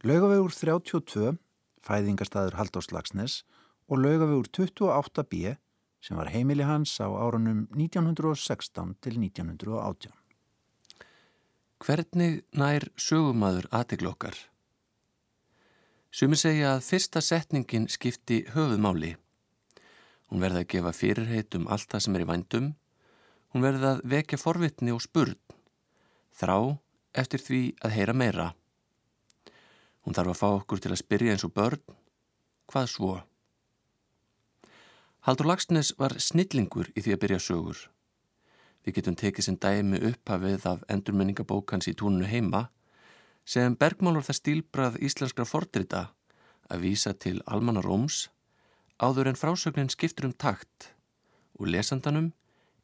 Laugavegur 32, fæðingarstaður Haldós Lagsnes og laugavegur 28b sem var heimili hans á árunum 1916 til 1918. Hvernig nær sögumadur aðteglu okkar? Sumi segja að fyrsta setningin skipti höfuðmáli. Hún verði að gefa fyrirheit um allt það sem er í vændum. Hún verði að vekja forvitni og spurn. Þrá eftir því að heyra meira. Hún þarf að fá okkur til að spyrja eins og börn. Hvað svo? Haldur Lagsnes var snillingur í því að byrja sögur. Við getum tekið sem dæmi upphafið af endurmenningabókans í túnunu heima sem bergmálur það stílbrað íslenskra fordrita að vísa til almanna róms áður en frásögnin skiptur um takt og lesandanum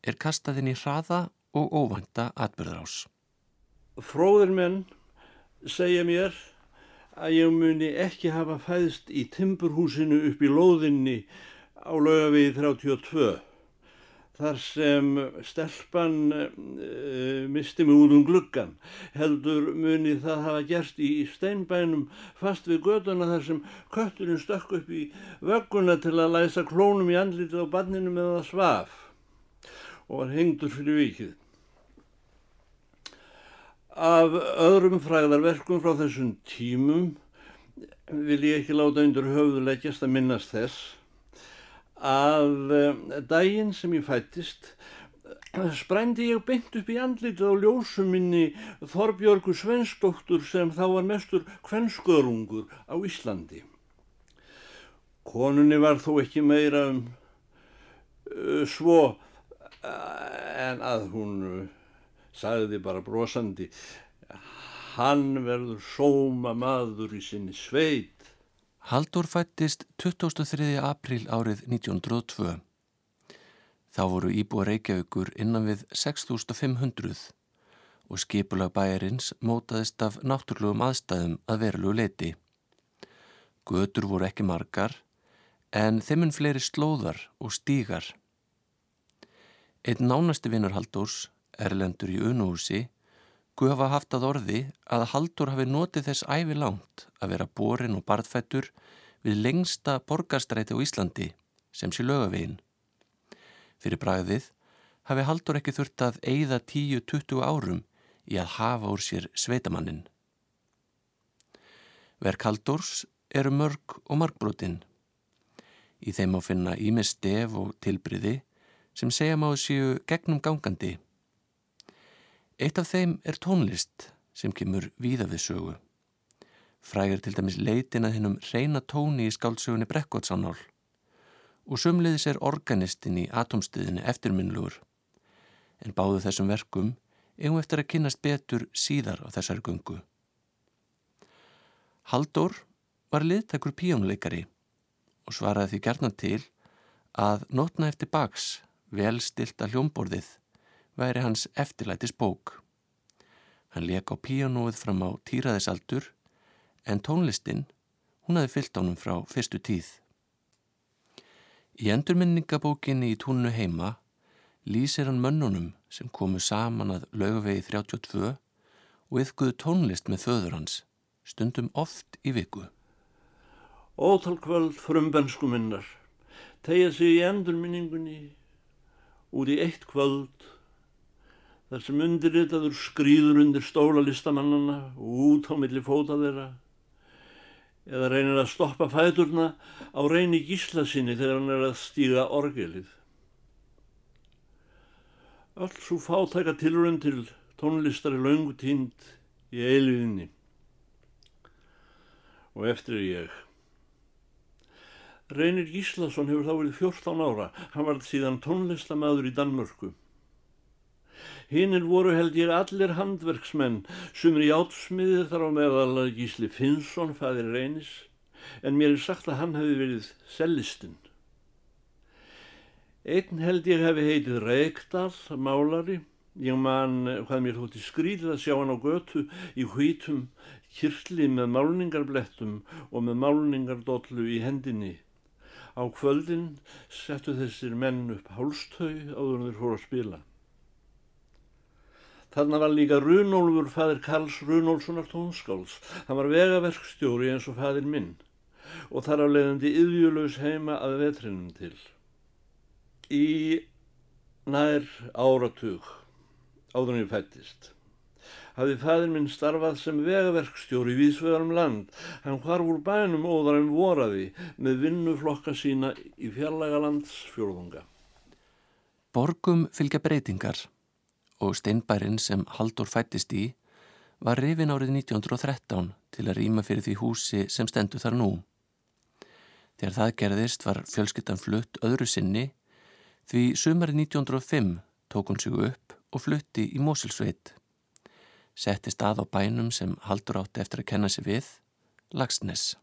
er kastaðinn í hraða og óvænta atbyrðarás. Fróðir menn segja mér að ég muni ekki hafa fæðst í timburhúsinu upp í lóðinni á lögavegi 32 þar sem stelpan uh, misti mig út um gluggan heldur muni það hafa gert í steinbænum fast við göduna þar sem kötturinn stökk upp í vögguna til að læsa klónum í andlitið á banninu með það svaf og var hengdur fyrir vikið. Af öðrum fræðarverkum frá þessum tímum vil ég ekki láta undir höfðuleggjast að minnast þess að eh, daginn sem ég fættist eh, sprændi ég beint upp í andlitið á ljósuminni Þorbjörgu Svensdóttur sem þá var mestur kvennskörungur á Íslandi. Konunni var þó ekki meira um svo en að hún sagði bara brosandi hann verður sóma maður í sinni sveit Haldur fættist 23. april árið 1902. Þá voru íbúa Reykjavíkur innan við 6500 og skipulag bæjarins mótaðist af náttúrlugum aðstæðum að verulegu leiti. Götur voru ekki margar en þeimun fleiri slóðar og stígar. Einn nánasti vinnur Haldurs, Erlendur í Unuhúsi, Guða haft að orði að Haldur hafi notið þess æfi langt að vera borin og barðfættur við lengsta borgarstræti á Íslandi sem sé lögavegin. Fyrir bræðið hafi Haldur ekki þurft að eigða 10-20 árum í að hafa úr sér sveitamannin. Verk Haldurs eru mörg og markbrotinn. Í þeim á finna ímið stef og tilbriði sem segja má séu gegnum gangandi Eitt af þeim er tónlist sem kemur víða við sögu. Frægir til dæmis leitin að hinnum reyna tóni í skáldsögunni Brekkottsánál og sumliðis er organistinn í atomstuðinni eftirminnlugur en báðu þessum verkum eigum eftir að kynast betur síðar á þessari gungu. Haldur var liðtakur píjónuleikari og svaraði því gerna til að notna eftir baks vel stilt að hljómborðið væri hans eftirlætis bók. Hann leik á píanóið fram á týraðisaldur en tónlistinn hún hafi fyllt ánum frá fyrstu tíð. Í endurminningabókinni í túnnu heima lýsir hann mönnunum sem komu saman að laugavegi 32 og yfguðu tónlist með föður hans, stundum oft í viku. Ótalkvöld frumbensku minnar, tegja sig í endurminningunni út í eitt kvöld þar sem undirritaður skrýður undir stóla listamannana og út á milli fóta þeirra eða reynir að stoppa fæturna á reyni gísla sinni þegar hann er að stíga orgelið. Öll svo fátæka tilrönd til tónlistari laungu tínd í eiliðinni og eftir ég. Reynir Gíslason hefur þá verið 14 ára, hann var síðan tónlistamæður í Danmörku. Hinnir voru held ég allir handverksmenn, sumri játsmiðir þar á meðal Gísli Finnsson, fæðir reynis, en mér er sagt að hann hefði verið sellistinn. Einn held ég hefði heitið Reykdal, málari, ég man hvað mér þótti skrítið að sjá hann á götu í hvítum kyrli með málningarblettum og með málningardollu í hendinni. Á kvöldin settu þessir menn upp hálstöy áður þeir fóru að spila. Þarna var líka Runólfur, fadir Karls Runólfssonar tónskáls. Það var vegaverkstjóri eins og fadir minn og þar á leiðandi yðjulaus heima að vetrinum til. Í nær áratug áður en ég fættist hafði fæðin minn starfað sem vegaverkstjóri í Vísvegarum land. Hann hvarf úr bænum óðar en voraði með vinnuflokka sína í fjarlaga landsfjórðunga. Borgum fylgja breytingar og steinbærin sem Haldur fættist í var rifin árið 1913 til að rýma fyrir því húsi sem stendur þar nú. Þegar það gerðist var fjölskyttan flutt öðru sinni því sumarið 1905 tók hún sig upp og flutti í Mosilsveit settist að á bænum sem haldur átti eftir að kenna sig við, Lagsnes.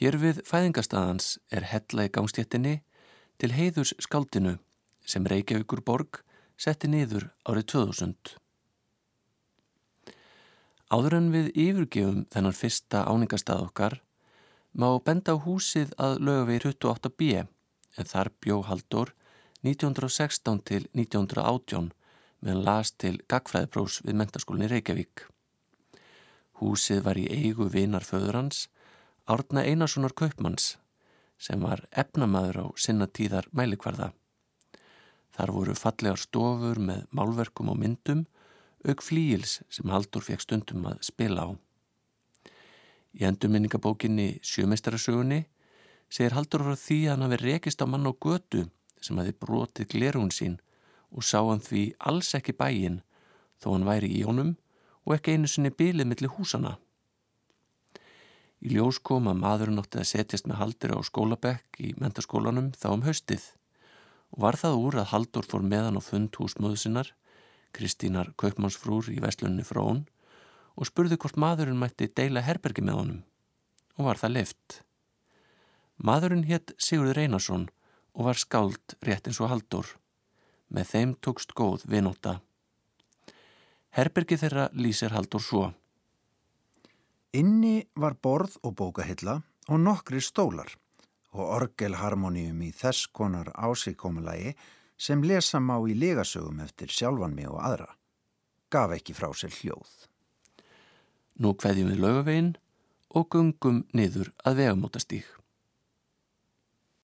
Hér við fæðingarstaðans er hella í gangstéttinni til heiðurs skaldinu sem Reykjavíkur borg setti niður árið 2000. Áður en við yfirgefum þennan fyrsta áningarstað okkar má benda á húsið að við 28b en þar bjó Haldur 1916 til 1918 meðan las til gagfræðiprós við mentaskólinni Reykjavík. Húsið var í eigu vinar föður hans, Árna Einarssonar Kaupmanns, sem var efnamaður á sinna tíðar mælikvarða. Þar voru fallegar stofur með málverkum og myndum, auk flíils sem Haldur fekk stundum að spila á. Í endurminningabókinni Sjömeistarasögunni segir Haldur frá því að hann hafi rekist á mann á götu sem hafi brotið glerún sín og sá hann því alls ekki bæin þó hann væri í honum og ekki einu sinni bilið millir húsana. Í ljós kom að maðurinn átti að setjast með haldir á skólabekk í mentaskólanum þá um haustið og var það úr að Haldur fór meðan á fund húsmöðusinnar, Kristínar Kaupmannsfrúr í vestlunni frá hún og spurði hvort maðurinn mætti deila herbergi með honum og var það lift. Maðurinn hétt Sigurður Einarsson og var skáld rétt eins og Haldur Með þeim tókst góð vinóta. Herbergi þeirra lýsir haldur svo. Inni var borð og bókahilla og nokkri stólar og orgelharmoníum í þess konar ásíkomulagi sem lesa má í legasögum eftir sjálfan mig og aðra. Gaf ekki frá sér hljóð. Nú hveðjum við lögavegin og gungum niður að vegamótastík.